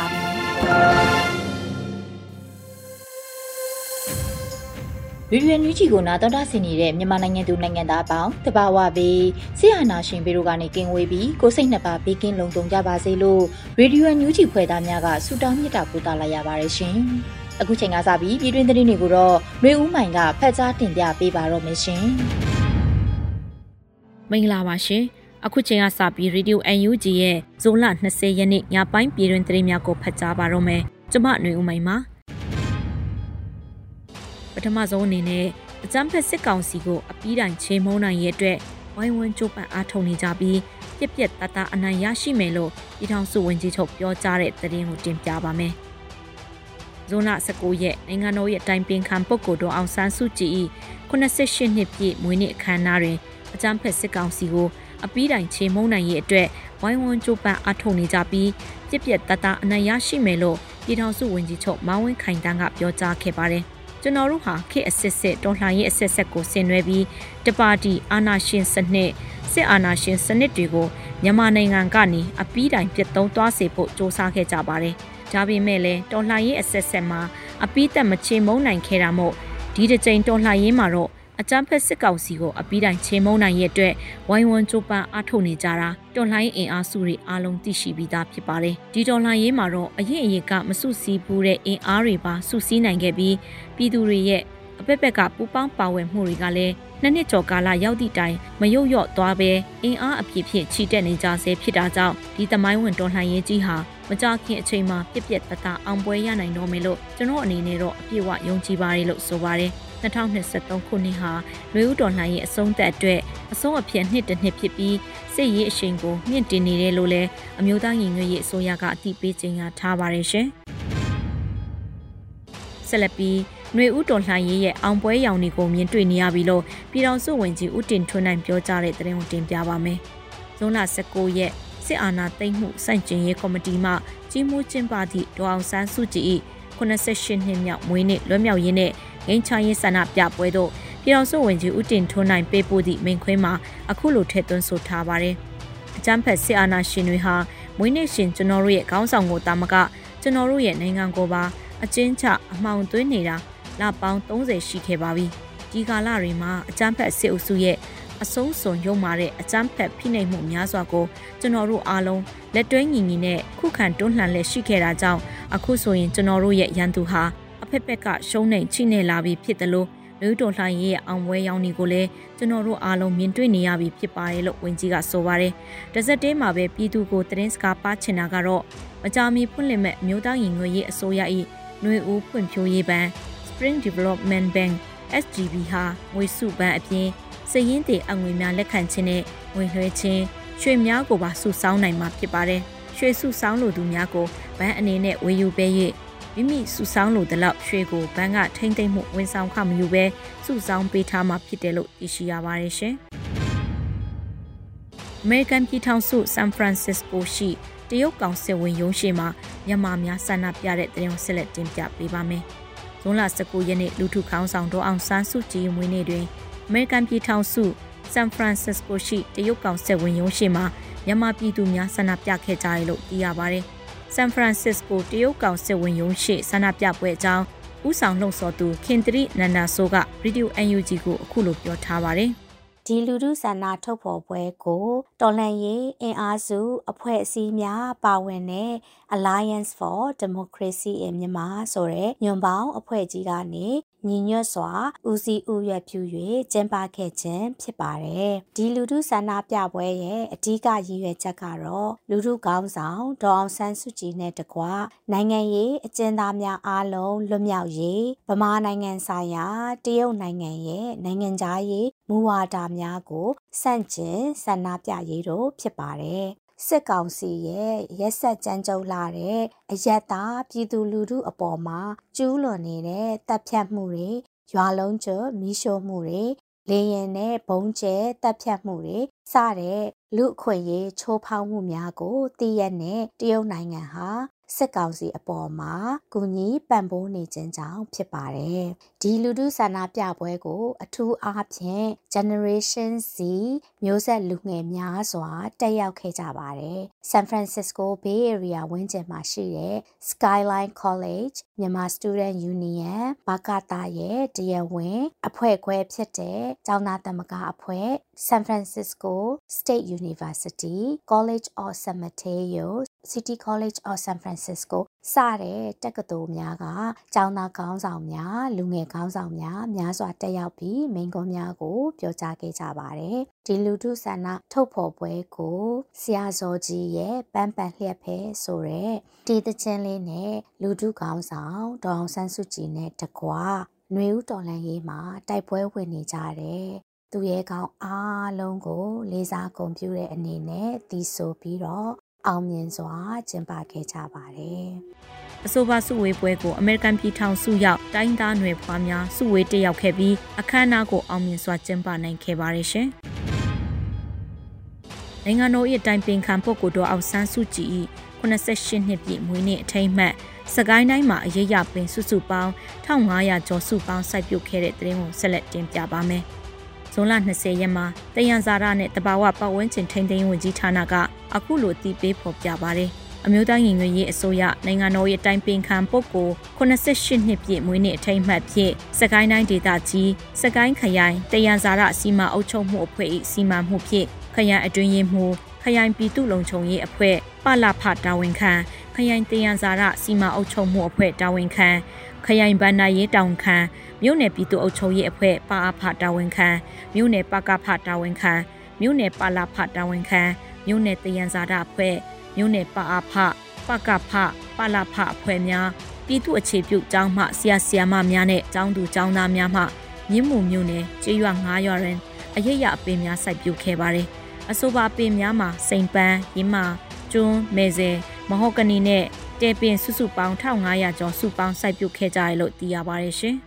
ါပြီ ဗီဒီယိုညူချီကိုနာတော်တာဆင်နေတဲ့မြန်မာနိုင်ငံသူနိုင်ငံသားအပေါင်းတဘာဝပြီးဆရာနာရှင်ပေတို့ကနေကင်းဝေးပြီးကိုစိတ်နှစ်ပါးဘေးကင်းလုံခြုံကြပါစေလို့ရေဒီယိုညူချီဖွဲ့သားများကဆုတောင်းမြတ်တာပို့သလာရပါတယ်ရှင်။အခုချိန်ကစပြီးပြည်တွင်းသတင်းတွေကိုတော့ရွေဦးမိုင်ကဖတ်ကြားတင်ပြပေးပါတော့မယ်ရှင်။မင်္ဂလာပါရှင်။ အခုချိန်ကစပြီး Radio UNG ရဲ့ဇွန်လ20ရက်နေ့ညပိုင်းပြည်တွင်သတင်းများကိုဖတ်ကြားပါတော့မယ်။ကျွန်မຫນွေဦးမိုင်ပါ။ပထမဆုံးအနေနဲ့အကြမ်းဖက်စစ်ကောင်စီကိုအပီးတိုင်ချိန်မုံနိုင်ရဲ့အတွက်ဝိုင်းဝန်းကြိုးပမ်းအားထုတ်နေကြပြီးပြက်ပြက်တတအနိုင်ရရှိမယ်လို့ပြည်ထောင်စုဝန်ကြီးချုပ်ပြောကြားတဲ့သတင်းကိုတင်ပြပါမယ်။ဇွန်လ19ရက်နိုင်ငံတော်ရဲ့တိုင်ပင်ခံပုဂ္ဂိုလ်တော်အောင်ဆန်းစုကြည်၏88နှစ်ပြည့်မွေးနေ့အခမ်းအနားတွင်အကြမ်းဖက်စစ်ကောင်စီကို အပီးတိုင်ချိန်မုံနိုင်ရဲ့အတွက်ဝိုင်းဝန်းကြိုးပမ်းအားထုတ်နေကြပြီးပြက်ပြက်တတအနိုင်ရရှိမယ်လို့ပြည်ထောင်စုဝန်ကြီးချုပ်မောင်ဝင်းခိုင်တန်းကပြောကြားခဲ့ပါတယ်။ကျွန်တော်တို့ဟာခေတ်အစစ်စစ်တော်လှန်ရေးအစစ်စစ်ကိုဆင်နွှဲပြီးတပါတီအာဏာရှင်စနစ်စစ်အာဏာရှင်စနစ်တွေကိုမြန်မာနိုင်ငံကနေအပီးတိုင်ပြတ်သုံးသွားစေဖို့စ조사ခဲ့ကြပါတယ်။ဒါပေမဲ့လည်းတော်လှန်ရေးအစစ်စစ်မှာအပီးသက်မချေမုန်းနိုင်ခဲ့တာမို့ဒီတစ်ကြိမ်တော်လှန်ရေးမှာတော့ အကြမ်းဖက်စစ်ကောင်စီကိုအပီးတိုင်ချေမုန်းနိုင်ရဲ့အတွက်ဝိုင်းဝန်းကြိုးပမ်းအားထုတ်နေကြတာတော်လှန်ရေးအင်အားစုတွေအားလုံးသိရှိပြီးသားဖြစ်ပါတယ်။ဒီတော်လှန်ရေးမှာတော့အရင်အရင်ကမစုစည်းဘူးတဲ့အင်အားတွေပါစုစည်းနိုင်ခဲ့ပြီးပြည်သူတွေရဲ့အပက်ပက်ကပူပေါင်းပါဝင်မှုတွေကလည်းနှစ်နှစ်ကျော်ကာလရောက်သည့်တိုင်မယုတ်လျော့သွားပဲအင်အားအပြည့်ဖြင့်ချီတက်နေကြဆဲဖြစ်တာကြောင့်ဒီသမိုင်းဝင်တော်လှန်ရေးကြီးဟာ မကြခင်အချိန်မှာပြက်ပြက်တတအောင်ပွဲရနိုင်တော့မယ်လို့ကျွန်တော်အနေနဲ့တော့အပြည့်အဝယုံကြည်ပါတယ်လို့ဆိုပါတယ်။2023ခုနှစ်ဟာလွေဦးတော်လှန်ရေးအဆုံးသက်အတွက်အဆုံးအဖြစ်နှစ်တစ်နှစ်ဖြစ်ပြီးစစ်ရေးအရှိန်ကိုမြင့်တင်နေတယ်လို့လည်းအမျိုးသားညီညွတ်ရေးအစိုးရကအတည်ပြုကြေညာထားပါတယ်ရှင်။ဆက်လက်ပြီးຫນွေဦးတော်လှန်ရေးရဲ့အောင်ပွဲရောင်တွေကိုမြင်တွေ့နေရပြီလို့ပြည်တော်စုဝင်ကြီးဦးတင်ထွန်းနိုင်ပြောကြားတဲ့သတင်းကိုတင်ပြပါမယ်။ဇွန်လ19ရက် စစ်အာဏာသိမ်းမှုစန့်ကျင်ရေးကော်မတီမှကြီးမှုကျင်းပသည့်ဒေါအောင်ဆန်းစုကြည်၏88နှစ်မြောက်မွေးနေ့လွှဲမြောက်ရေးနဲ့ငိမ့်ချရေးဆန္ဒပြပွဲတို့ပြည်တော်စုဝင်ကြီးဦးတင်ထွန်းနိုင်ပေးပို့သည့်မိန်ခွင်းမှာအခုလိုထည့်သွင်းဆိုထားပါတယ်။အကြမ်းဖက်စစ်အာဏာရှင်တွေဟာမွေးနေ့ရှင်ကျွန်တော်တို့ရဲ့ခေါင်းဆောင်ကိုတာမကကျွန်တော်တို့ရဲ့နိုင်ငံကိုပါအကျဉ်းချအမှောင်သွင်းနေတာလပေါင်း30ရှိခဲ့ပါပြီ။ဒီကာလတွေမှာအကြမ်းဖက်စစ်အုပ်စုရဲ့ အဆုံးစွန်ရုံမာတဲ့အကြမ်းဖက်ဖိနှိပ်မှုများစွာကိုကျွန်တော်တို့အားလုံးလက်တွဲညီညီနဲ့ခုခံတွန်းလှန်လက်ရှိခဲ့တာကြောင့်အခုဆိုရင်ကျွန်တော်တို့ရဲ့ရန်သူဟာအဖက်ဖက်ကရှုံးနေချိနေလာပြီဖြစ်တယ်လို့လူတော်လှိုင်းရဲ့အောင်ပွဲရောင်းနေကိုလည်းကျွန်တော်တို့အားလုံးမြင်တွေ့နေရပြီဖြစ်ပါတယ်လို့ဝန်ကြီးကဆိုပါတယ်။တစက်တဲမှာပဲပြည်သူကိုသတင်းစကားပါချင်တာကတော့မကြာမီဖွင့်လှစ်မဲ့မြို့သားရင်ငွေရေးအစိုးရ၏ຫນွေဦးဖွံ့ဖြိုးရေးဘဏ် Spring Development Bank SGB ဟာငွေစုဘဏ်အပြင် စည်ရင်းတည်အငွေများလက်ခံခြင်းနဲ့ငွေလွှဲခြင်းရွှေများကိုပါစုဆောင်းနိုင်မှာဖြစ်ပါတယ်။ရွှေစုဆောင်းလိုသူများကိုဘဏ်အနေနဲ့ဝယ်ယူပေး၍မိမိစုဆောင်းလိုတဲ့လောက်ရွှေကိုဘဏ်ကထိမ့်သိမ့်မှုဝန်ဆောင်ခမယူဘဲစုဆောင်းပေးထားမှာဖြစ်တယ်လို့သိရှိရပါတယ်ရှင်။အမေရိကန်ပြည်ထောင်စုဆန်ဖရန်စစ္စကိုရှိတရုတ်ကောင်စစ်ဝင်ရုံးရှိမှာမြန်မာများဆန္ဒပြတဲ့တဲ့ရုံဆက်လက်တင်ပြပေးပါမယ်။ဇွန်လ19ရက်နေ့လူထုခေါင်းဆောင်ဒေါအောင်ဆန်းစုကြည်မွေးနေ့တွင် အမေရိကန်ပြည်ထောင်စုဆန်ဖရန်စစ္စကိုရှိတရုတ်ကောင်စစ်ဝင်ရုံးရှိမှာမြန်မာပြည်သူများဆန္ဒပြခဲ့ကြတယ်လို့သိရပါတယ်။ဆန်ဖရန်စစ္စကိုတရုတ်ကောင်စစ်ဝင်ရုံးရှိဆန္ဒပြပွဲအကြောင်းဥဆောင်လှုံ့ဆော်သူခင်တရီနန္ဒာဆိုးကရေဒီယို UNG ကိုအခုလိုပြောထားပါတယ်ဒီလူထုဆန္ဒထုတ်ဖော်ပွဲကိုတော်လှန်ရေးအင်အားစုအဖွဲ့အစည်းများပါဝင်တဲ့ Alliance for Democracy in Myanmar ဆိုတဲ့ညွန်ပေါင်းအဖွဲ့ကြီးကနေ ညီညွတ်စွာဦးစီးဦးရွက်ပြု၍ကျင်းပခဲ့ခြင်းဖြစ်ပါတယ်။ဒီလူထုဆန္ဒပြပွဲရဲ့အဓိကရည်ရွယ်ချက်ကတော့လူထုကောင်းဆောင်ဒေါအောင်ဆန်းစုကြည်နဲ့တကွနိုင်ငံရေးအကျဉ်းသားများအားလုံးလွတ်မြောက်ရေးဗမာနိုင်ငံဆိုင်ရာတရုတ်နိုင်ငံရဲ့နိုင်ငံသားရေးမူဝါဒများကိုစန့်ကျင်ဆန္ဒပြရေးတို့ဖြစ်ပါတယ်။ စစ်ကောင်စီရဲ့ရက်ဆက်ကြမ်းကြုတ်လာတဲ့အယက်သားပြည်သူလူထုအပေါ်မှာကျူးလွန်နေတဲ့တပ်ဖြတ်မှုတွေရွာလုံးကျွမီးရှို့မှုတွေလေရင်နဲ့ဘုံကျဲတပ်ဖြတ်မှုတွေစတဲ့လူအခွင့်ရေးချိုးဖောက်မှုများကိုတည်ရတဲ့တရုတ်နိုင်ငံဟာ စစ်ကောင်စီအပေါ်မှာကူညီပံ့ပိုးနေခြင်းကြောင့်ဖြစ်ပါတယ်။ဒီလူထုဆန္ဒပြပွဲကို အထူးအားဖြင့် Generation Z မျိုးဆက်လူငယ်များစွာတက်ရောက်ခဲ့ကြပါတယ်။ San Francisco Bay Area ဝန်းကျင်မှာရှိတဲ့ Skyline College မြန်မာ Student Union ဘာကာတာရဲ့တရားဝင်အဖွဲ့ခွဲဖြစ်တဲ့ကျောင်းသားသမဂ္ဂအဖွဲ့ San Francisco State University College of San Mateo City College of San Francisco စတဲ့တက္ကသိုလ်များကကျောင်းသားခေါင်းဆောင်များလူငယ်ခေါင်းဆောင်များများစွာတက်ရောက်ပြီးမိန့်ခွန်းများကို ပြောကြားခဲ့ကြပါတယ်။ဒီလူထုဆန္ဒထုတ်ဖော်ပွဲကိုဆရာဇော်ကြီးရဲ့ပန်းပန်လျက်ဖဲဆိုတဲ့ဒီသချင်းလေးနဲ့လူထုခေါင်းဆောင်ဒေါအောင်ဆန်းစုကြည်နဲ့တကွာຫນွေဦးတော်လန်ရေးမှာတိုက်ပွဲဝင်နေကြတယ် သူရဲ့ကောင်းအားလုံးကိုလေးစားဂုဏ်ပြုတဲ့အနေနဲ့တည်ဆိုပြီးတော့အောင်မြင်စွာကျင်းပခဲ့ကြပါတယ်။အဆိုပါစုဝေးပွဲကိုအမေရိကန်ပြည်ထောင်စုရောက်တိုင်းသားနွယ်ဖွားများစုဝေးတက်ရောက်ခဲ့ပြီးအခမ်းအနားကိုအောင်မြင်စွာကျင်းပနိုင်ခဲ့ပါတယ်ရှင်။နိုင်ငံတော်၏တိုင်ပင်ခံပုဂ္ဂိုလ်တော်အောင်ဆန်းစုကြည်၏88နှစ်ပြည့်မွေးနေ့အထိမ်းအမှတ်စကိုင်းတိုင်းမှာအရေးရပင်စုစုပေါင်း1500ကျော်စုပေါင်းစိုက်ပြုတ်ခဲ့တဲ့တရင်ကိုဆက်လက်တင်ပြပါမယ်။ ဇွန်လ20ရက်မှာတယံဇာရနဲ့တဘာဝပတ်ဝန်းကျင်ထိန်းသိမ်းဝင်ကြီးဌာနကအခုလိုတည်ပေးဖော်ပြပါတယ်။အမျိုးသားရင်ငွေရေးအစိုးရနိုင်ငံတော်ရဲ့တိုင်ပင်ခံပုဂ္ဂိုလ်88နှစ်ပြည့်မွေးနေ့အထိမ်းအမှတ်ဖြင့်စကိုင်းတိုင်းဒေသကြီးစကိုင်းခရိုင်တယံဇာရစီမံအုပ်ချုပ်မှုအဖွဲ့၏စီမံမှုဖြင့်ခရိုင်အတွင်းရေးမှူးခရိုင်ပြည်သူ့လုံခြုံရေးအဖွဲ့ပလဖတာဝန်ခံ ခရိုင်တယံဇာရစီမံအုပ်ချုပ်မှုအဖွဲ့တာဝန်ခံခရိုင်ဗန္နာရေးတောင်ခံမြို့နယ်ပြည်သူ့အုပ်ချုပ်ရေးအဖွဲ့ပါအဖတာဝန်ခံမြို့နယ်ပကဖတာဝန်ခံမြို့နယ်ပါလာဖတာဝန်ခံမြို့နယ်တယံဇာတာအဖွဲ့မြို့နယ်ပါအဖပကဖပါလာဖအဖွဲ့များပြည်သူ့အခြေပြုကျောင်းမှဆရာဆရာမများနဲ့ကျောင်းသူကျောင်းသားများမှမြင်းမှုမြို့နယ်ကျေးရွာ9ရွာတွင်အရရအပင်များစိုက်ပျိုးခဲ့ပါတယ်။အဆိုပါပင်များမှာစိန်ပန်းရင်းမာကျွန်းမဲစဲ မဟော့ကနီနဲ့တဲပင်စုစုပေါင်း1500ကျော်စုပေါင်းစိုက်ပျိုးခဲ့ကြရလို့သိရပါတယ်ရှင်။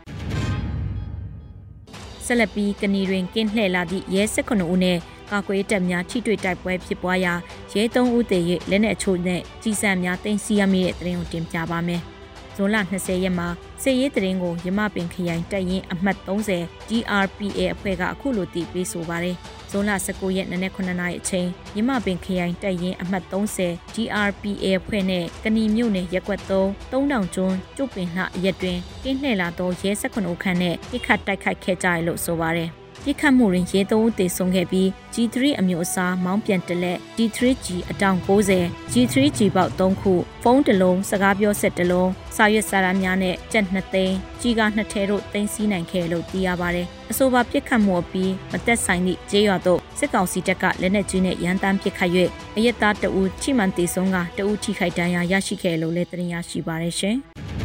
ဆက်လက်ပြီးကဏီတွင်ကင်းလှည့်လာသည့်ရဲ19ဦးနဲ့ကာကွယ်တပ်များထိတွေ့တိုက်ပွဲဖြစ်ပွားရာရဲ3ဦးသေ၍လက်နက်အချို့နဲ့ကြီးစံများတင်စီရမိတဲ့တရင်ကိုတင်ပြပါမယ်။ဇွန်လ20ရက်မှာစစ်ရေးတရင်ကိုရမပင်ခရိုင်တပ်ရင်းအမှတ်30 GRPA အဖွဲ့ကအခုလိုတည်ပြီးဆိုပါတယ်။ ဇွန်လ19ရက်နေ့နက်9နာရီအချိန်မြမပင်ခရိုင်တပ်ရင်းအမှတ်30 GRPA ဖွဲ့နဲ့ကဏီမြို့နယ်ရက်ကွက်3 3000ကျွန်းကျုပ်ပင်လှရက်တွင်ကင်းလှည့်လာသောရဲ18ဦးခန့်နဲ့ပြစ်ခတ်တိုက်ခိုက်ခဲ့ကြရလို့ဆိုပါတယ်။ ပြစ်ခတ်မှုတွင်ရဲသုံးဦးသေဆုံးခဲ့ပြီး G3 အမျိုးအစားမောင်းပြန်တလက် D3G အတောင်90 G3G ပေါက်3ခုဖုန်းတစ်လုံးစကားပြောဆက်တစ်လုံးစာရွက်စာတမ်းများနဲ့ကြက်2သိန်းကြီးကား2ထဲတို့တင်စီနိုင်ခဲ့လို့သိရပါတယ်။အဆိုပါပြစ်ခတ်မှုအပြီးမသက်ဆိုင်သည့်ကျေးရွာတို့စစ်ကောင်စီတပ်ကလက်နက်ကြီးနဲ့ရန်တမ်းပစ်ခတ်၍အရက်သားတအူးချိမှန်တေဆုံးကတအူးထိခိုက်ဒဏ်ရာရရှိခဲ့လို့လည်းတင်ရရှိပါတယ်ရှင်။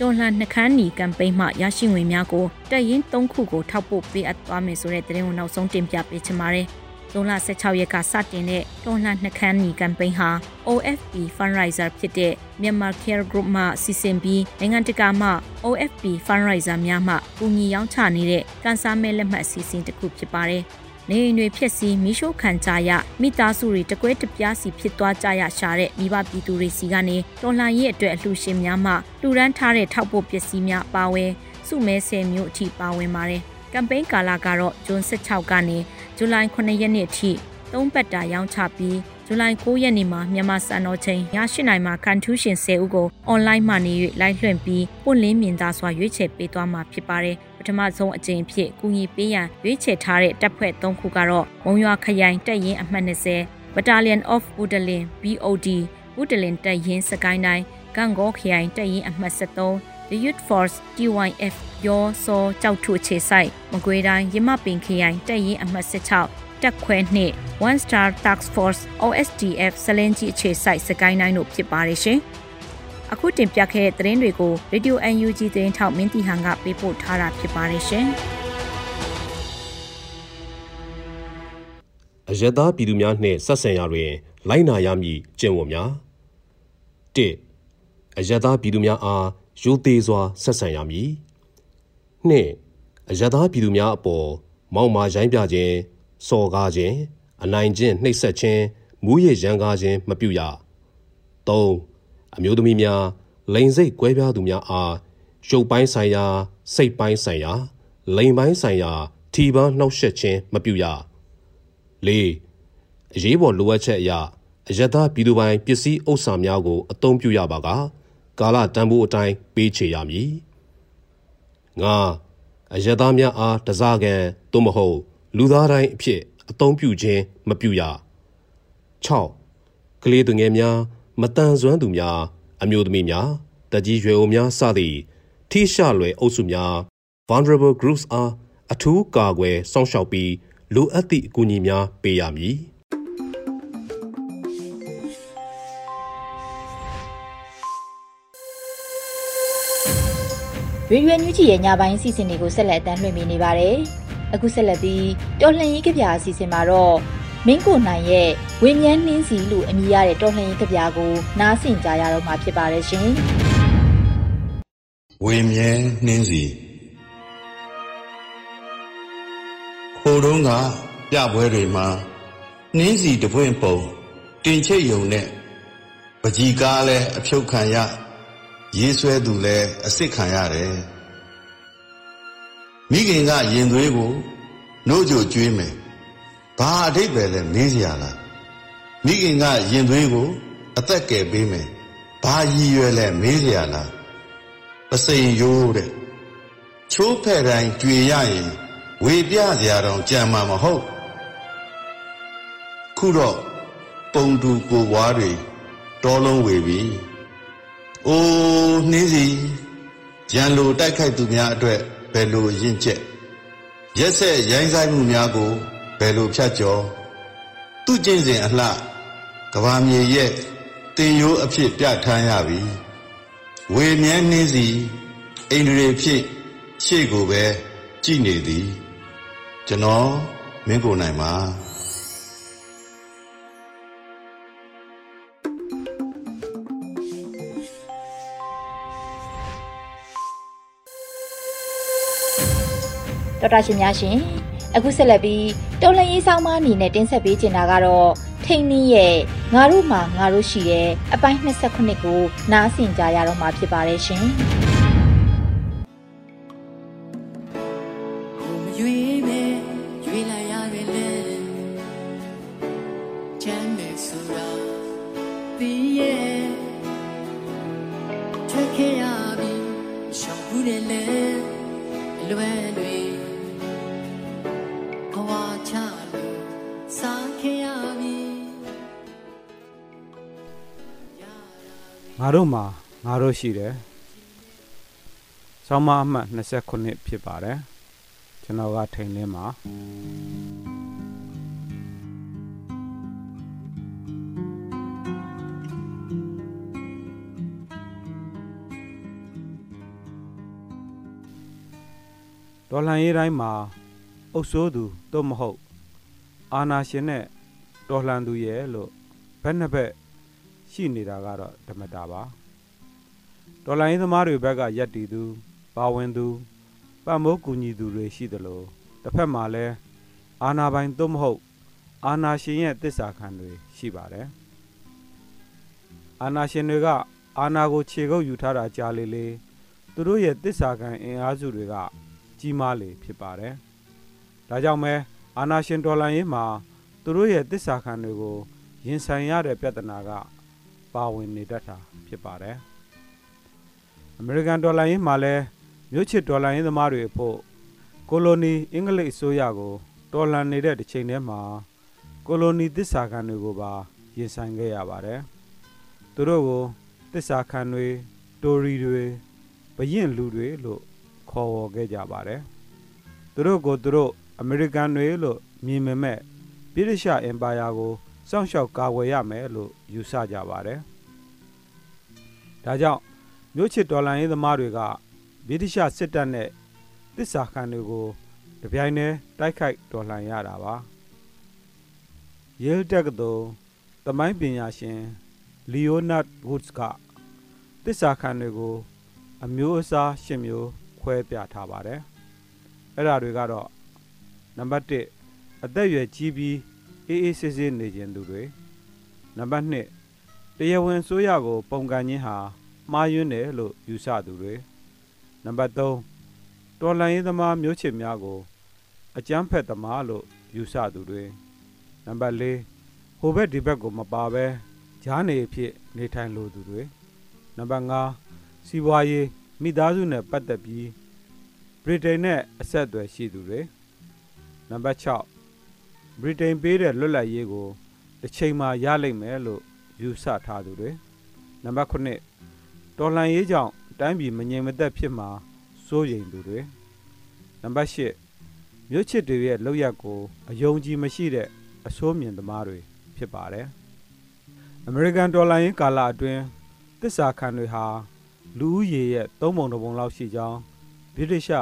တော်လှန်နှခမ်းနီကမ်ပိန်းမှရရှိငွေများကိုတက်ရင်၃ခုကိုထောက်ပို့ပေးအပ်သွားမယ်ဆိုတဲ့သတင်းကိုနောက်ဆုံးတင်ပြပေးချင်ပါတယ်။ဇွန်လ16ရက်ကစတင်တဲ့တော်လှန်နှခမ်းနီကမ်ပိန်းဟာ OFP Fundraiser ဖြစ်တဲ့ Myanmar Care Group မှစီစဉ်ပြီးနိုင်ငံတကာမှ OFP Fundraiser များမှကူညီရောင်းချနေတဲ့ကန်ဆာမဲလက်မှတ်အစီအစဉ်တစ်ခုဖြစ်ပါတယ်။ နေအိမ်တွေဖြစ်စီမိရှို့ခံကြရမိသားစုတွေတကွဲတပြားစီဖြစ်သွားကြရရှာတဲ့မိဘပြည်သူတွေစီကနေတော်လှန်ရေးအတွက်အလှူရှင်များမှလှူဒန်းထားတဲ့ထောက်ပို့ပစ္စည်းများပါဝင်စုမဲဆယ်မျိုးအထိပါဝင်ပါတယ်။ကမ်ပိန်းကာလကတော့ဂျွန်16ကနေဇူလိုင်9ရက်နေ့အထိသုံးပတ်တာရောင်းချပြီးဇူလိုင်9ရက်နေ့မှာမြန်မာစံတော်ချိန်ည8:00နာရီမှာကန်ထူးရှင်10ဦးကိုအွန်လိုင်းမှနေ၍လိုက်လွှင့်ပြီးပွင့်လင်းမြင်သာစွာရွေးချယ်ပေးသွားမှာဖြစ်ပါတယ်။ ပထမဆုံးအကြိမ်ဖြစ်ကူညီပေးရန်ရွေးချယ်ထားတဲ့တပ်ဖွဲ့၃ခုကတော့မုံရွာခရိုင်တပ်ရင်းအမှတ်20 Battalion of Woodland BOD ဝူဒလင်တပ်ရင်းစကိုင်းတိုင်းကံကောခရိုင်တပ်ရင်းအမှတ်73 The Youth Force TYF ရောစောကြောက်ထုအခြေဆိုင်မကွေးတိုင်းရမပင်ခရိုင်တပ်ရင်းအမှတ်16တက်ခွဲနှင့် One Star Task Force OSDF စလင်းကြီးအခြေဆိုင်စကိုင်းတိုင်းတို့ဖြစ်ပါတယ်ရှင်။ အခုတင်ပြခဲ့တဲ့သတင်းတွေကို Radio UNG သတင်းထောက်မင်းတီဟန်ကပေးပို့ထားတာဖြစ်ပါတယ်ရှင်။အယက်သားပြည်သူများနှင့်ဆက်ဆံရာတွင် လိုက်နာရမည်ကျင့်ဝတ်များ၁အယက်သားပြည်သူများအားရိုသေစွာဆက်ဆံရမည်၂အယက်သားပြည်သူများအပေါ်မောက်မာရိုင်းပြခြင်းစော်ကားခြင်းအနိုင်ကျင့်နှိပ်စက်ခြင်းမူးယစ်ရန်ကားခြင်းမပြုရ၃ အမျိုးသမီးများလိန်စိတ်ကွဲပြားသူများအားရုပ်ပိုင်းဆိုင်ရာစိတ်ပိုင်းဆိုင်ရာလိန်ပိုင်းဆိုင်ရာထီပန်းနှောက်ယှက်ခြင်းမပြုရ၄အရေးပေါ်လိုအပ်ချက်အရအယက်သားပြည်သူပိုင်ပစ္စည်းဥစ္စာများကိုအသုံးပြုရပါကကာလတန်ဖိုးအတိုင်းပေးချေရမည်ငါအယက်သားများအားတစားကန်သို့မဟုတ် လူသားတိုင်းအဖြစ်အသုံးပြုခြင်းမပြုရ6ကလေးသူငယ်များ မတန်ဆွမ်းသူများအမျိုးသမီးများတကြီးရွယ်အိုများစသည့်ထိရှလွယ်အုပ်စုများ vulnerable groups အားအထူးကာကွယ်စောင့်ရှောက်ပြီးလိုအပ်သည့်အကူအညီများပေးရမည်ရွေရွယ်ညူးကြီးရဲ့ညပိုင်းအစီအစဉ်တွေကိုဆက်လက်အတန်းလွှင့်ပေးနေပါတယ်။အခုဆက်လက်ပြီးတော်လှန်ရေးကြပြအစီအစဉ်မှာတော့ မင်းကိုနိုင်ရဲ့ဝင်းမြန်းနှင်းစီလို့အမည်ရတဲ့တော်လှန်ရေးကြပြကိုနားဆင်ကြရတော့မှာဖြစ်ပါတယ်ရှင်။ဝင်းမြန်းနှင်းစီဟိုတုန်းကပြပွဲတွေမှာနှင်းစီတပွင့်ပုံတင်ချိတ်ယုံနဲ့ပကြီးကားလဲအဖြုတ်ခံရရေးဆွဲသူလဲအစ်စ်ခံရတယ်မိခင်ကရင်သွေးကိုနှုတ်ကြကျွေးမယ် ဘာအထိပ္ပယ်လဲမေးစရာလားမိခင်ကရင်သွေးကို အသက်ကယ်ပေးမယ်ဘာရည်ရွယ်လဲမေးစရာလားပစိန်ရိုးတဲ့ချိုးဖဲ့တိုင်းကြွေရရင်ဝေပြစရာတော့ကြံမှာမဟုတ်ခုတော့ပုံတူကိုွားတွေတောလုံးဝေပြီ။အိုးနှင်းစီရန်လိုတိုက်ခိုက်သူများအတွက်ဘယ်လိုရင့်ကျက်ရက်ဆက်ရိုင်းဆိုင်မှုများကို ဘယ်လိုဖြတ်ကျော်သူကျင့်စဉ်အလှကဘာမြေရဲ့တင်ရိုးအဖြစ်ပြဋ္ဌာန်းရပြီ။ဝေမြန်းနှင်းစီအိန္ဒြေဖြစ်ရှေ့ကိုပဲကြည်နေသည် ကျွန်တော်မင်းကိုနိုင်ပါတော်တာရှင်များရှင် အခုဆက်လက်ပြီးတော်လှန်ရေးဆောင်မအနေနဲ့တင်ဆက်ပေးချင်တာကတော့ထိန်နင်းရဲ့ငါတို့မှာငါတို့ရှိရဲ့အပိုင်း29ကိုနားဆင်ကြရတော့မှာဖြစ်ပါတယ်ရှင် တို့မှာငါတို့ရှိတယ်။ဆောင်းမအမှတ်29ဖြစ်ပါတယ်။ကျွန်တော်ကထိန်လင်းမှာဒေါ်လန်ရေးတိုင်းမှာအုပ်စိုးသူသို့မဟုတ် အာနာရှင်နဲ့တော်လှန်သူရဲ့လို့ဘက်နှစ်ဘက် ရှိနေတာကတော့ဓမ္မတာပါဒေါ်လာရင်းသမားတွေဘက်ကရက်တီသူပါဝင်သူပတ်မိုးကူညီသူတွေရှိသလိုတစ်ဖက်မှာလည်းအာနာပိုင်သို့မဟုတ်အာနာရှင်ရဲ့တစ္ဆာခံတွေရှိပါတယ်အာနာရှင်တွေကအာနာကိုခြေကုပ်ယူထားတာကြားလေလေသူတို့ရဲ့တစ္ဆာခံအင်အားစုတွေက ကြီးမားလေဖြစ်ပါတယ်ဒါကြောင့်မဲအာနာရှင်ဒေါ်လာရင်းမှာသူတို့ရဲ့တစ္ဆာခံတွေကိုရင်ဆိုင်ရတဲ့ပြဿနာက ပါဝင်နေတတ်တာဖြစ်ပါတယ်။အမေရိကန်ဒေါ်လာရင်းမှာလည်းမြို့ချစ်ဒေါ်လာရင်းသမားတွေအဖို့ကိုလိုနီအင်္ဂလိပ်အစိုးရကိုတော်လှန်နေတဲ့တစ်ချိန်တည်းမှာကိုလိုနီသစ္စာခံတွေကိုပါရင်ဆိုင်ခဲ့ရပါတယ်။သူတို့ကိုသစ္စာခံတွေတိုရီတွေဘရင်လူတွေလို့ခေါ်ဝေါ်ခဲ့ကြပါတယ်။သူတို့ကိုသူတို့အမေရိကန်တွေလို့မြင်မဲ့ဗြိတိရှအင်ပါယာကို စောင့်ရှောက်ကာကွယ်ရမယ်လို့ယူဆကြပါတယ်။ဒါကြောင့်မြို့ချစ်တော်လှန်ရေးသမားတွေကဗြိတိရှစစ်တပ်နဲ့တစ္ဆာခံတွေကိုတပြိုင်တည်းတိုက်ခိုက်တော်လှန်ရတာပါ။ Yale တက္ကသိုလ်သမိုင်းပညာရှင် Leonard Woods ကတစ္ဆာခံတွေကိုအမျိုးအစား၈မျိုးခွဲပြထားပါတယ်။အဲ့ဒါတွေကတော့နံပါတ်1အသက်အရွယ်ကြီးပြီး အေးအေးဆေးဆေးနေခြင်းသူတွေနံပါတ်2တရားဝင်ဆိုရကို ပုံကန်ခြင်းဟာမှားယွင်းတယ်လို့ယူဆသူတွေနံပါတ်3တော်လှန်ရေးသမားမျိုးချစ်များကို အကြမ်းဖက်သမားလို့ယူဆသူတွေနံပါတ်4ဟိုဘက်ဒီဘက်ကိုမပါဘဲဂျားနေဖြစ် နေထိုင်လိုသူတွေနံပါတ်5စီးပွားရေးမိသားစုနဲ့ပတ်သက်ပြီးဗြိတိန်နဲ့အဆက်အသွယ်ရှိသူတွေနံပါတ်6 ဗြိတိန်ပေးတဲ့လွတ်လပ်ရေးကိုတစ်ချိန်မှာရလိမ့်မယ်လို့ယူဆထားသူတွေနံပါတ်9တော်လှန်ရေးကြောင့်တိုင်းပြည်မငြိမ်မသက်ဖြစ်မှာစိုးရိမ်သူတွေနံပါတ်10မြို့ချစ်တွေရဲ့လောက်ရက်ကိုအယုံကြည်မရှိတဲ့အဆိုးမြင်သမားတွေဖြစ်ပါတယ်အမေရိကန်ဒေါ်လာရင်းကာလအတွင်းတစ္ဆာခံတွေဟာလူဦးရေရဲ့သုံးပုံတစ်ပုံလောက်ရှိကြောင်းဗြိတိရှ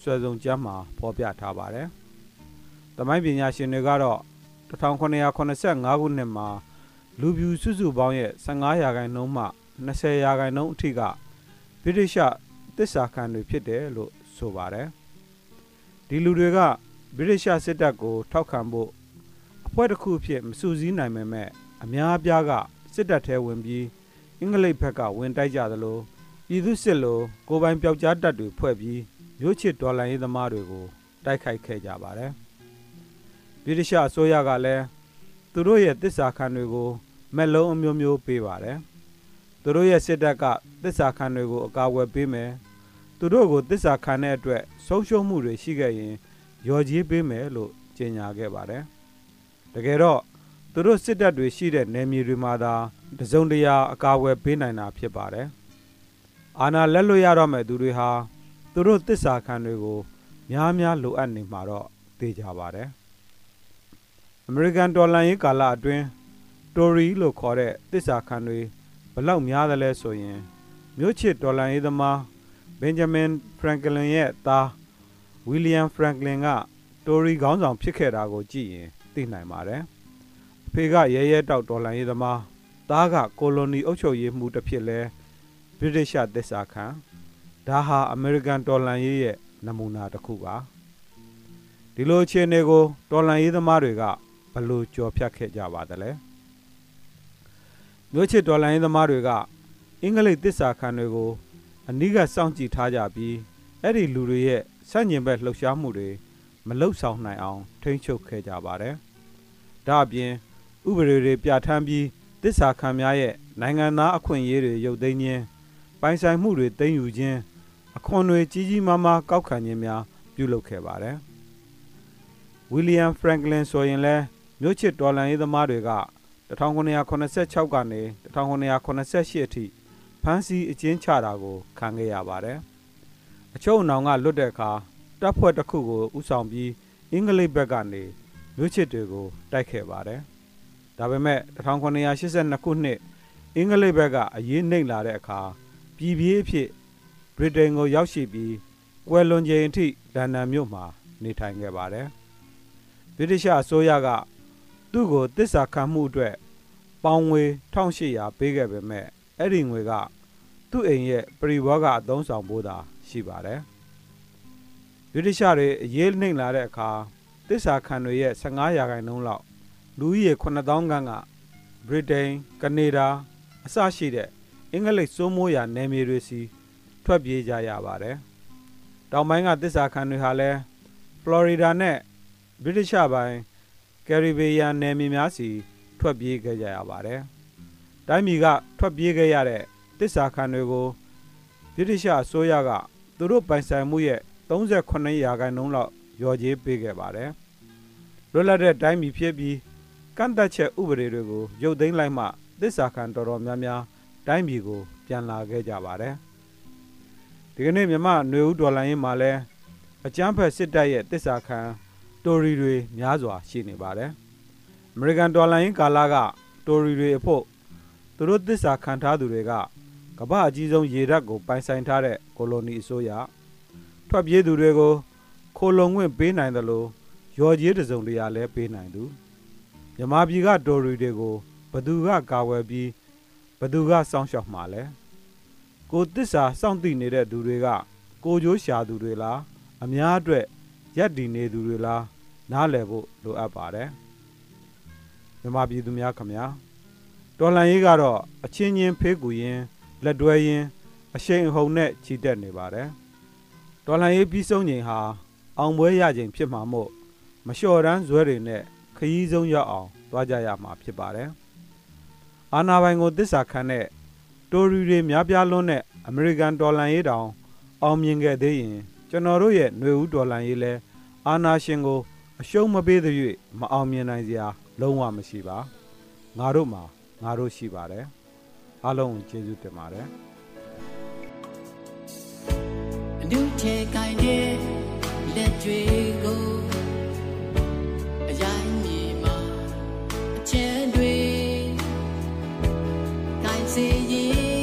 ဆွဲဆောင်ကျမ်းမှာဖော်ပြထားပါတယ်။ တမိုင်းပညာရှင်တွေကတော့1985ခုနှစ်မှာလူပြူစုစုပေါင်းရဲ့15ရာခိုင်နှုန်းမှ20ရာခိုင်နှုန်းအထိကဗြိတိရှတစ္ဆာခံတွေဖြစ်တယ်လို့ဆိုပါတယ်။ဒီလူတွေကဗြိတိရှစစ်တပ်ကို ထောက်ခံဖို့အဖွဲ့တစ်ခုအဖြစ်မစူးစီးနိုင်ပေမဲ့အများအပြားကစစ်တပ်ထဲဝင်ပြီးအင်္ဂလိပ်ဘက်ကဝင်တိုက်ကြသလိုပြည်သူစစ်လိုကိုပိုင်ပျောက်ကြားတပ်တွေဖွဲ့ပြီးမြို့ချစ်ဒေါ်လာရေးသမားတွေကိုတိုက်ခိုက်ခဲ့ကြပါတယ် ဗြိတိရှအစိုးရကလည်းသူတို့ရဲ့တစ္ဆာခံတွေကိုမက်လုံးအမျိုးမျိုးပေးပါတယ်သူတို့ရဲ့စစ်တပ်ကတစ္ဆာခံတွေကိုအကာအကွယ်ပေးမယ်သူတို့ကိုတစ္ဆာခံတဲ့အတွက်ဆုံးရှုံးမှုတွေရှိခဲ့ရင်ရော်ကြီးပေးမယ်လို့ကြေညာခဲ့ပါတယ်တကယ်တော့သူတို့စစ်တပ်တွေရှိတဲ့နယ်မြေတွေမှာသာတစုံတရာအကာအကွယ်ပေးနိုင်တာဖြစ်ပါတယ်အာဏာလက်လွတ်ရတော့မဲ့သူတွေဟာသူတို့တစ္ဆာခံတွေကိုများများလိုအပ်နေမှာတော့သိကြပါတယ် အမေရိကန်ဒေါ်လာရေးကာလအတွင်းတိုရီလို့ခေါ်တဲ့တစ္ဆာခံတွေဘလောက်များသလဲဆိုရင်မြို့ချစ်ဒေါ်လာရေးသမားဘင်ဂျမင်ဖရန်ကလင်ရဲ့သားဝီလီယံဖရန်ကလင်ကတိုရီခေါင်းဆောင်ဖြစ်ခဲ့တာကိုကြည့်ရင်သိနိုင်ပါတယ်အဖေကရဲရဲတောက်ဒေါ်လာရေးသမားသားကကိုလိုနီအုပ်ချုပ်ရေးမှုတစ်ဖြစ်လဲဗြိတိရှသစ္စာခံဒါဟာအမေရိကန်တော်လှန်ရေးရဲ့နမူနာတစ်ခုပါဒီလိုအခြေအနေကိုတော်လှန်ရေးသမားတွေက ဘလို့ကြော်ဖြတ်ခဲ့ကြပါသလဲမြို့ချစ်တော်လှန်ရေးသမားတွေကအင်္ဂလိပ်သစ္စာခံတွေကိုအနိကစောင့်ကြည့်ထားကြပြီးအဲ့ဒီလူတွေရဲ့ဆန့်ကျင်ဘက်လှုပ်ရှားမှုတွေမလှုပ်ဆောင်နိုင်အောင် ထိန်းချုပ်ခဲ့ကြပါတယ်ဒါအပြင်ဥပဒေတွေပြဋ္ဌာန်းပြီးတစ္ဆာခံများရဲ့နိုင်ငံသားအခွင့်အရေးတွေရုပ်သိမ်းခြင်းပိုင်ဆိုင်မှုတွေသိမ်းယူခြင်းအခွန်တွေကြီးကြီးမားမားကောက်ခံခြင်းများပြုလုပ်ခဲ့ပါတယ်။ဝီလီယံဖရန်ကလင်ဆိုရင်လည်း မြို့ချစ်တော်လှန်ရေးသမားတွေက1986ကနေ1988အထိဖမ်းဆီးအကျဉ်းချတာကိုခံခဲ့ရပါတယ်။အချုပ်အနှောင်ကလွတ်တဲ့အခါတပ်ဖွဲ့တစ်ခုကိုဥဆောင်ပြီးအင်္ဂလိပ်ဘက်ကနေမြို့ချစ်တွေကိုတိုက်ခဲ့ပါတယ်။ဒါပေမဲ့1982ခုနှစ်အင်္ဂလိပ်ဘက်ကအရေးနှိမ့်လာတဲ့အခါပြည်ပြေးအဖြစ်ဗြိတိန်ကိုရောက်ရှိပြီးကွယ်လွန်ချိန်အထိလန်ဒန်မြို့မှာနေထိုင်ခဲ့ပါတယ်ဗြိတိရှအစိုးရက သူ့ကိုတစ္ဆာခံမှုအတွက်ပေါင်ငွေ1800ပေးခဲ့ပေမဲ့အဲ့ဒီငွေကသူ့အိမ်ရဲ့ပရိဘောကအသုံးဆောင်ဖို့သာရှိပါတယ်ဗြိတိရှတွေအရေးနှိမ့်လာတဲ့အခါတစ္ဆာခံတွေရဲ့15ရာခိုင်နှုန်းလောက်လူကြီးရေ9000ခန်းကဗြိတိန်ကနေဒါအစရှိတဲ့အင်္ဂလိပ်စိုးမိုးရာနယ်မြေတွေစီထွက်ပြေးကြရပါတယ်။တောင်ပိုင်းကတစ္ဆာခံတွေဟာလည်းဖလော်ရီဒါနဲ့ဗြိတိရှပိုင်း ကယ်ရီဘီယန်နယ်မြေများစီထွက်ပြေးခဲ့ကြရပါတယ်။တိုင်းပြည်ကထွက်ပြေးခဲ့ရတဲ့တစ္ဆာခံတွေကိုဗြိတိရှအစိုးရကသူတို့ပိုင်ဆိုင်မှုရဲ့38ရာခိုင်နှုန်းလောက်ရော်ကြေးပေးခဲ့ပါတယ်။လွတ်လပ်တဲ့တိုင်းပြည်ဖြစ်ပြီးကန့်သက်ချက်ဥပဒေတွေကိုရုပ်သိမ်းလိုက်မှသစ္စာခံတော်တော်များများတိုင်းပြည်ကိုပြန်လာခဲ့ကြပါတယ်။ဒီကနေ့မြမຫນွေဦးဒေါ်လာရင်းမှာလဲအကြမ်းဖက်စစ်တပ်ရဲ့သစ္စာခံ တိုရီတွေများစွာရှိနေပါတယ်။အမေရိကန်ဒေါ်လာရင်းကာလကတိုရီတွေအဖို့သူတို့သစ္စာခံထားသူတွေကကမ္ဘာအကြီးဆုံးရေတပ်ကိုပိုင်ဆိုင်ထားတဲ့ကိုလိုနီအစိုးရထွက်ပြေးသူတွေကိုခိုလုံခွင့်ပေးနိုင်တယ်လို့ရော်ကြီးတစုံတရာလည်းပေးနိုင်သူမြမပြည်ကတော်ရီတွေကိုဘသူကကာဝယ်ပြီးဘသူကစောင့်ရှောက်မှာလဲကိုတစ္ဆာစောင့်တည်နေတဲ့သူတွေကကိုကြိုးရှာသူတွေလားအများအတွက်ရက်တည်နေသူတွေလား နားလည်ဖို့လိုအပ်ပါတယ်မြမပြည်သူများခမညာတော်လန်ရေးကတော့အချင်းချင်းဖေးကူရင်လက်တွဲရင်းအရှိန်အဟုန်နဲ့ချီတက်နေပါတယ်။ဒေါ်လာရေးပြီးဆုံးချိန်ဟာအောင်ပွဲရချိန်ဖြစ်မှာမို့မလျှော်တန်းဇွဲတွေနဲ့ခရီးဆုံးရောက်အောင်သွားကြရမှာဖြစ်ပါတယ်။အာနာပိုင်ကိုတစ္ဆာခံတဲ့တိုရီတွေများပြားလွန်းတဲ့အမေရိကန်ဒေါ်လာရေးတောင် အောင်မြင်ခဲ့သေးရင်ကျွန်တော်တို့ရဲ့ຫນွေဦးဒေါ်လာရေးလဲအာနာရှင်ကို အရှုံးမပေးသေး၍မအောင်မြင်နိုင်စရာ လုံးဝမရှိပါငါတို့မှာငါတို့ရှိပါတယ်အားလုံးကျေးဇူးတင်ပါတယ်အနုထဲကိုင်းတဲ့လက်တွေကိုအရိုင်းမြေမှာအချမ်းတွေကိုင်းစေရင်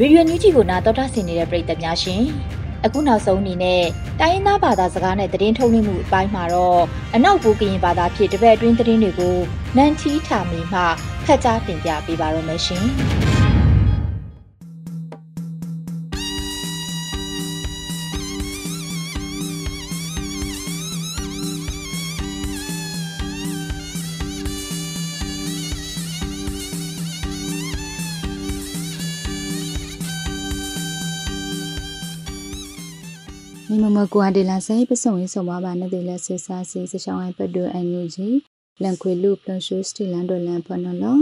ရေဒီယိုညူဂျီကိုနာတော်တာဆင်နေတဲ့ပရိသတ်များရှင်အခုနောက်ဆုံးအနေနဲ့တိုင်းရင်းသားဘာသာစကားနဲ့သတင်းထုတ်လွှင့်မှုအပိုင်းမှာတော့အနောက်ဘူကရင်ဘာသာဖြင့်တပည့်အတွင်းသတင်းတွေကိုနန်ချီထာမီမှဖတ်ကြားတင်ပြပေးပါရမရှင် ကွာဒေလာဆိုင်ပစုံရေးဆောင်ပါပါနဲ့ဒေလာဆေဆာစီစချောင်းအိုင်ပဒိုအန်ယူဂျီလန်ခွေလူပလရှူစတီလန်ဒိုလန်ဖနော်လော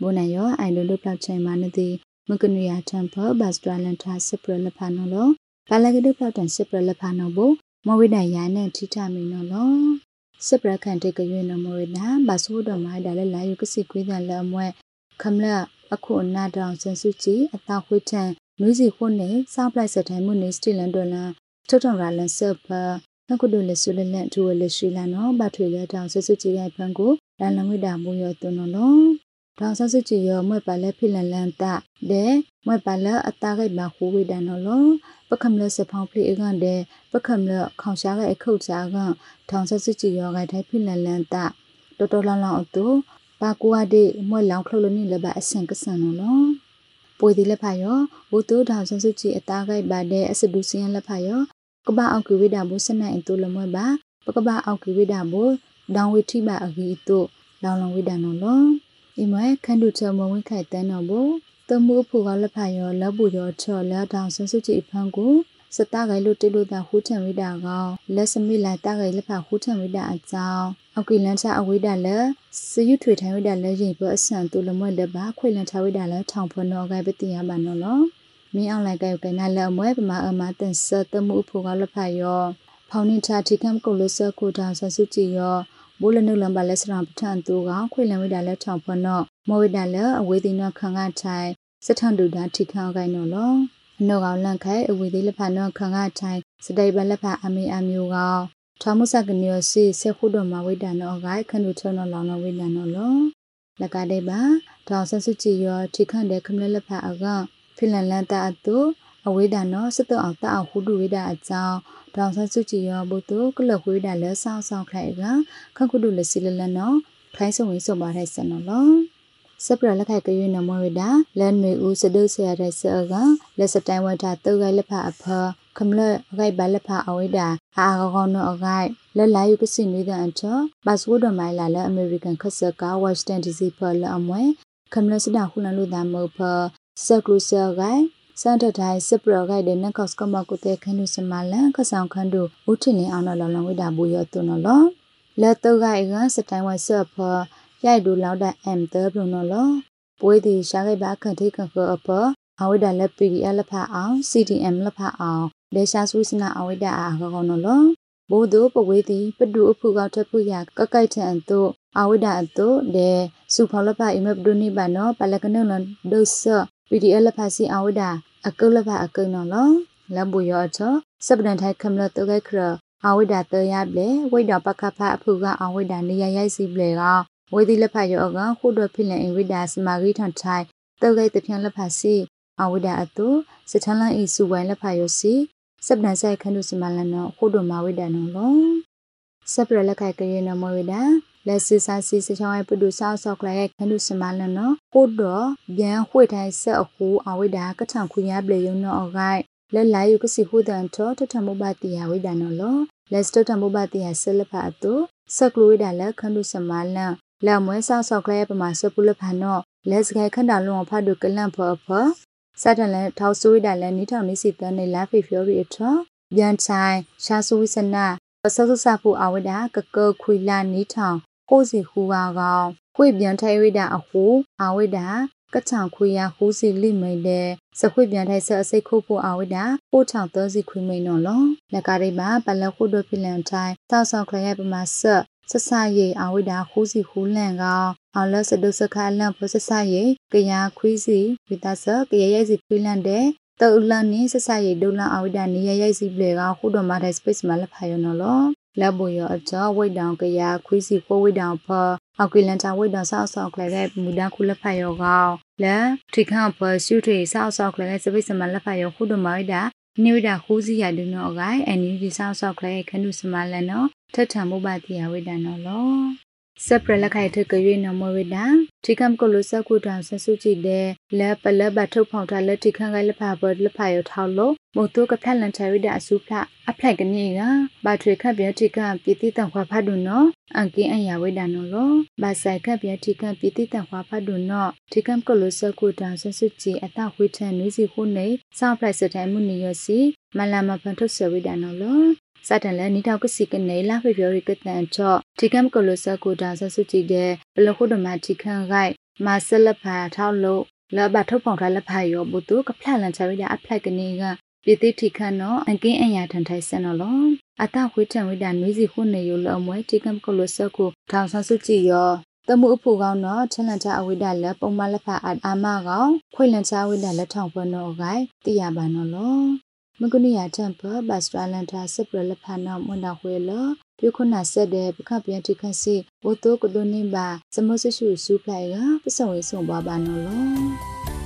ဘိုနယောအိုင်လိုလိုပလောက်ချိုင်မာနတိမကနူယာတမ်ဖဘတ်စတရလန်တာစပရလဖနော်လောဘာလကဒုပလောက်တန်စပရလဖနော်ဘမဝိဒယာနဲ့ထိထမီနော်လောစပရခန်တေကရွေနော်မဝိဒဘဆိုးတော်မိုင်းဒါလည်းလာယုကစီကွေးတယ်လအမွဲခမလအခုနာတောင်ဆန်စုကြည်အတာခွေးထန်နွေးစီခုနဲ့စောင်းပလိုက်စတိုင်းမှုနေစတီလန်ဒိုလန် ထုတ်တော်ရလန်ဆပ်ပါနကုဒလဆူလလန်ထူလရှိလာနော်ဘထွေရတောင်ဆဆချီရဲ့ဖန်ကိုလန်လငွေတာမူရသွနော်လောတောင်ဆဆချီရမွဲ့ပါလဲဖိလန်လန်တာတဲ့မွဲ့ပါလဲအတားခိုက်မှာခူဝေးတာနော်လောပကမလစဖောင်းဖလီအကန်တဲ့ပကမလခေါင်ရှားရဲ့အခုတ်စားကထောင်ဆဆချီရခိုက်ထိုင်ဖိလန်လန်တာတော်တော်လောင်လောင်အတူပါကူအဒေမွဲ့လောင်ခလုတ်လနိလဘအဆန်ကဆန်နော်လောပွေဒီလက်ဖာယောဘူတူထောင်ဆဆချီအတားခိုက်ပါတဲ့အစဒူစင်းလက်ဖာယော ကပအောက်ကိဝိဒါဘုစနိုင်အတူလမွဲပါပကပအောက်ကိဝိဒါဘုဒေါင်ဝိထိပါအဂီတုလောင်လောင်ဝိဒါနော်လောအိမွဲခန္ဓုချမဝင်းခိုက်တန်းနော်ဘုတမှုဖူကလက်ဖာယောလက်ဘူးယောချော်လက်တောင်ဆဆုချီဖန်ကိုစတဂိုင်လို့တိလို့တာဟူထံဝိဒါကောင်လက်စမိလာတဂိုင်လက်ဖာဟူထံဝိဒါအကြောင်းအောက်ကိလန်ချအဝိဒါလက်စယုထွေထိုင်ဝိဒါလက်ရင်ပအဆန်တူလမွဲလက်ပါခွေလန်ချဝိဒါလက်ထောင်ဖနောဂိုင်ပတိယပါနော်လော မင်းအောင်လိုက်ကဲကဲနာလအမွဲပမာအမတန်စတမှုဖူကလဖာယောဖောင်နိချာတိကမ်ကိုလဆကိုတာဆဆုချီယောဘိုလနုလံပါလက်စရံပထန်တူကခွေလံဝိဒါလက်ထောင်ဖနောမောဝိဒါလက်အဝေးသိနခံကထိုင်စထန်တူတာထိခံကိုင်းနော်လောအနောကောင်လန့်ခိုင်အဝေးသေးလက်ဖာနောခံကထိုင်စတိုင်ပလက်ဖာအမေအမျိုးကောင်ထာမုစကနီယစီဆေခုဒမဝိဒါနောဂိုင်ခနုချုံနောလောင်နောဝိဒါနောလောလကတဲ့ပါတောင်ဆဆုချီယောထိခန့်တဲ့ခမလလဖအက ဖိလန်လန်တာအတုအဝိဒါနောစတအောင်တအောင်ဟုဒုဝိဒါအကြောင်းတောင်ဆဆုချီယောဘုတုကလဝိဒါလဲဆောင်းဆောင်းခိုင်ကခန့်ကုဒုလစီလလနောခိုင်းစုံဝင်းစုံပါတဲ့စနောလောစပရလက်ခိုက်ကရွေးနမဝိဒါလန်မေဦးစဒုဆရာတဲ့ဆောကလက်စတိုင်ဝတာတုတ်ခိုင်လက်ဖအဖခမလဂိုက်ဘလက်ဖအဝိဒါအာကောကောနောအဂိုက်လက်လာယုကစီနွေတဲ့အချောပတ်စဝတ်ဒမိုင်လာလအမေရိကန်ခဆကဝက်စတန်ဒီစီဖလအမွဲခမလစဒခုလလူဒါမောဖ ဆက်ကလူဆာဂိုင်စန်တတိုင်စပရဂိုက်တဲ့နကော့စကမကုတဲ့ခန်းလူစမလန်ခဆောင်ခန်းတို့ဦးထင်းနေအောင်လောလောဝိဒါဘူရတုနော်လောလက်တော့ဂိုင်ကစတိုင်ဝဆဖရိုက်ဒူလောက်တဲ့အမ်တဘလို့နော်လောပွေးဒီရှာခဲ့ပါခန့်ထိခန့်ခအဖအဝိဒါလက် PDF လက်ဖအောင် CDM လက်ဖအောင်ဒေရှာဆွိစနာအဝိဒါအာကောနော်လောဘိုးတို့ပဝေးသည်ပဒုအဖုကောက်ထဖုရကကိုက်ထန်တို့အဝိဒါအတို့ဒေစုဖောလဖအိမဘဒုနိဘာနောပလကနလဒုဆ PDF လက်ဖစီအဝိဒါအကုလဖအကုနော်လောလမ်ဘူယောချောစပဒန်ထိုင်ခမလတုကေခရအဝိဒါတရပလေဝိဒါပကဖအဖုကအဝိဒါနေရရိုက်စီပလေကဝေဒီလက်ဖယောကခုဒဖိလန်အဝိဒါစမာဂီထန်ထိုင်တုကေတပြန့်လက်ဖစီအဝိဒါအတုစထလန်ဤစုဝိုင်းလက်ဖယောစီစပဒန်ဆိုင်ခနုစမလနောခုဒမဝိဒါနောလောစပရလက်ခိုက်ကရေနမဝိဒါ လက်စစ်စာစီစချောင်းရဲ့ပုဒုဆောက်ဆောက်ကလိုက်ခနုစမလနောခုတော့ပြန်ခွေထိုင်ဆက်အခုအဝိဒါကထံခွေရပလေယုံနောအဂိုက်လက်လာယုကစီဟုဒန်ထောတထမဘတိယဝိဒါနောလောလက်စတထမဘတိယဆလဖအတုဆက်ကလိုဝိဒါလက်ခနုစမလန်လက်မွဲဆောက်ဆောက်ကလိုက်ပမာစပုလဖာနောလက်စခိုင်ခန္ဓာလုံးဖတ်ဒုကလန့်ဖောဖောစတန်လဲထောက်ဆွေးတာလဲနီးထောင်နီးစီတန်းနေလာဖေဖျော်ရီအထောပြန်ချိုင်ရှာဆွေးစနာဆဆဆဖူအဝဒကကခွေလာနီးထောင် ကိုစီဟူပါကောင်ခွေပြန်ထိုင်ဝိတာအဟူအဝဒကချောင်ခွေရဟူးစီလိမိတ်တဲ့စခွေပြန်ထိုင်ဆအစိတ်ခုဖို့အဝဒပို့ချောင်သောစီခွေမိန်နော်လောလက်ကားရိပါပလခုဒိုဖိလန်ထိုင်တောက်ဆောင်ခရရဲ့ပမာဆဆဆယေအဝိဒါခူးစီခူးလန့်ကောင်အောင်လစဒုစခလန့်ဖဆဆယေကယာခွီးစီဝိတဆကရရိုက်စီခွီးလန့်တဲ့တောလန်နီဆဆယေဒုလန်အဝိဒါနေရရိုက်စီပလေကခုဒမတဲ့ space မှာလက်ဖာယောနော်လော လက်ဘူယောအကြောဝိတ်တောင်ကရခွီးစီခိုးဝိတ်တောင်ဖအောက်ကွေလန်တာဝိတ်တောင်ဆောက်ဆောက်ကလေးတဲ့မူဒန်ခုလက်ဖာယောကောင်လက်ထိခန့်ဖရှုထေဆောက်ဆောက်ကလေးတဲ့ space မှာလက်ဖာယောခုဒမဝိဒါနိဝိဒါခူးစီရဒုနောဂိုင်အန်ယူဒီဆောက်ဆောက်ကလေးခနုစမလန်နော်ထထမုပတိယဝိဒနောလောစပရလခိုင်ထကရွေနမဝိဒထိကမ်ကလုစကုတံဆဆုကြည့်တဲ့လက်ပလက်ဘထုတ်ဖောင်ထားလက်ထိခန့်ခိုင်လက်ဖာဘတ်လက်ဖာရထောက်လို့ မို့တုကဖက်လန်ချဝိဒအစုဖလာအဖလိုက်ကနေကဘာထွေခတ်ပြထိကပြတိတန်ခွာဖတ်ဒုနော်အန်ကင်းအရာဝိဒနောလောဘာဆိုင်ခတ်ပြထိကပြတိတန်ခွာဖတ်ဒုနော်ထိကမ်ကလုစကုတံဆဆုကြည့်အတဝိထန်နွေးစီခုနေစောက်ဖလိုက်စတဲ့မှုနေရစီမလာမဖန်ထုတ်ဆဝိဒနောလောစတန်လဲနီတောက်ကစီကနေလာဖေပြောရီကတန်ချော့ဒီကမ်ကလိုဆာကိုဒါဆဆုကြည့်တဲ့ဘလခုဒမတီခန်ဂိုက်မာဆလဖာထောက်လို့လဘထုတ်ဖောင်ထားလက်ဖာရောဘူတုကဖလန်လန်ချဝိဒအဖလိုက်ကနေက ပြတိထိခန်နော်အကင်းအညာထန်ထိုင်စနော်လောအတခွေးထံဝိဒနွေးစီခုနေရောလအမွဲတီကမ်ကလိုဆာကိုထောင်ဆဆုကြည့်ရောတမှုအဖို့ကောင်းတော့ချလန်ချအဝိဒလက်ပုံမလက်ဖာအာမကောင်ခွေလန်ချအဝိဒလက်ထောင်ပွနော်ဂိုင်တိရပါနော်လောမကုနီယာတမ်ပဘတ်စထရလန်တာစပရလဖာနာမွန်ဒါခွေလပြုခုနာဆက်တဲ့ပခပြန်တိခန့်စီဝတိုကဒိုနေပါစမဆရှုစုဖလိုက်ကပစဝေဆုံပါပါနော်လော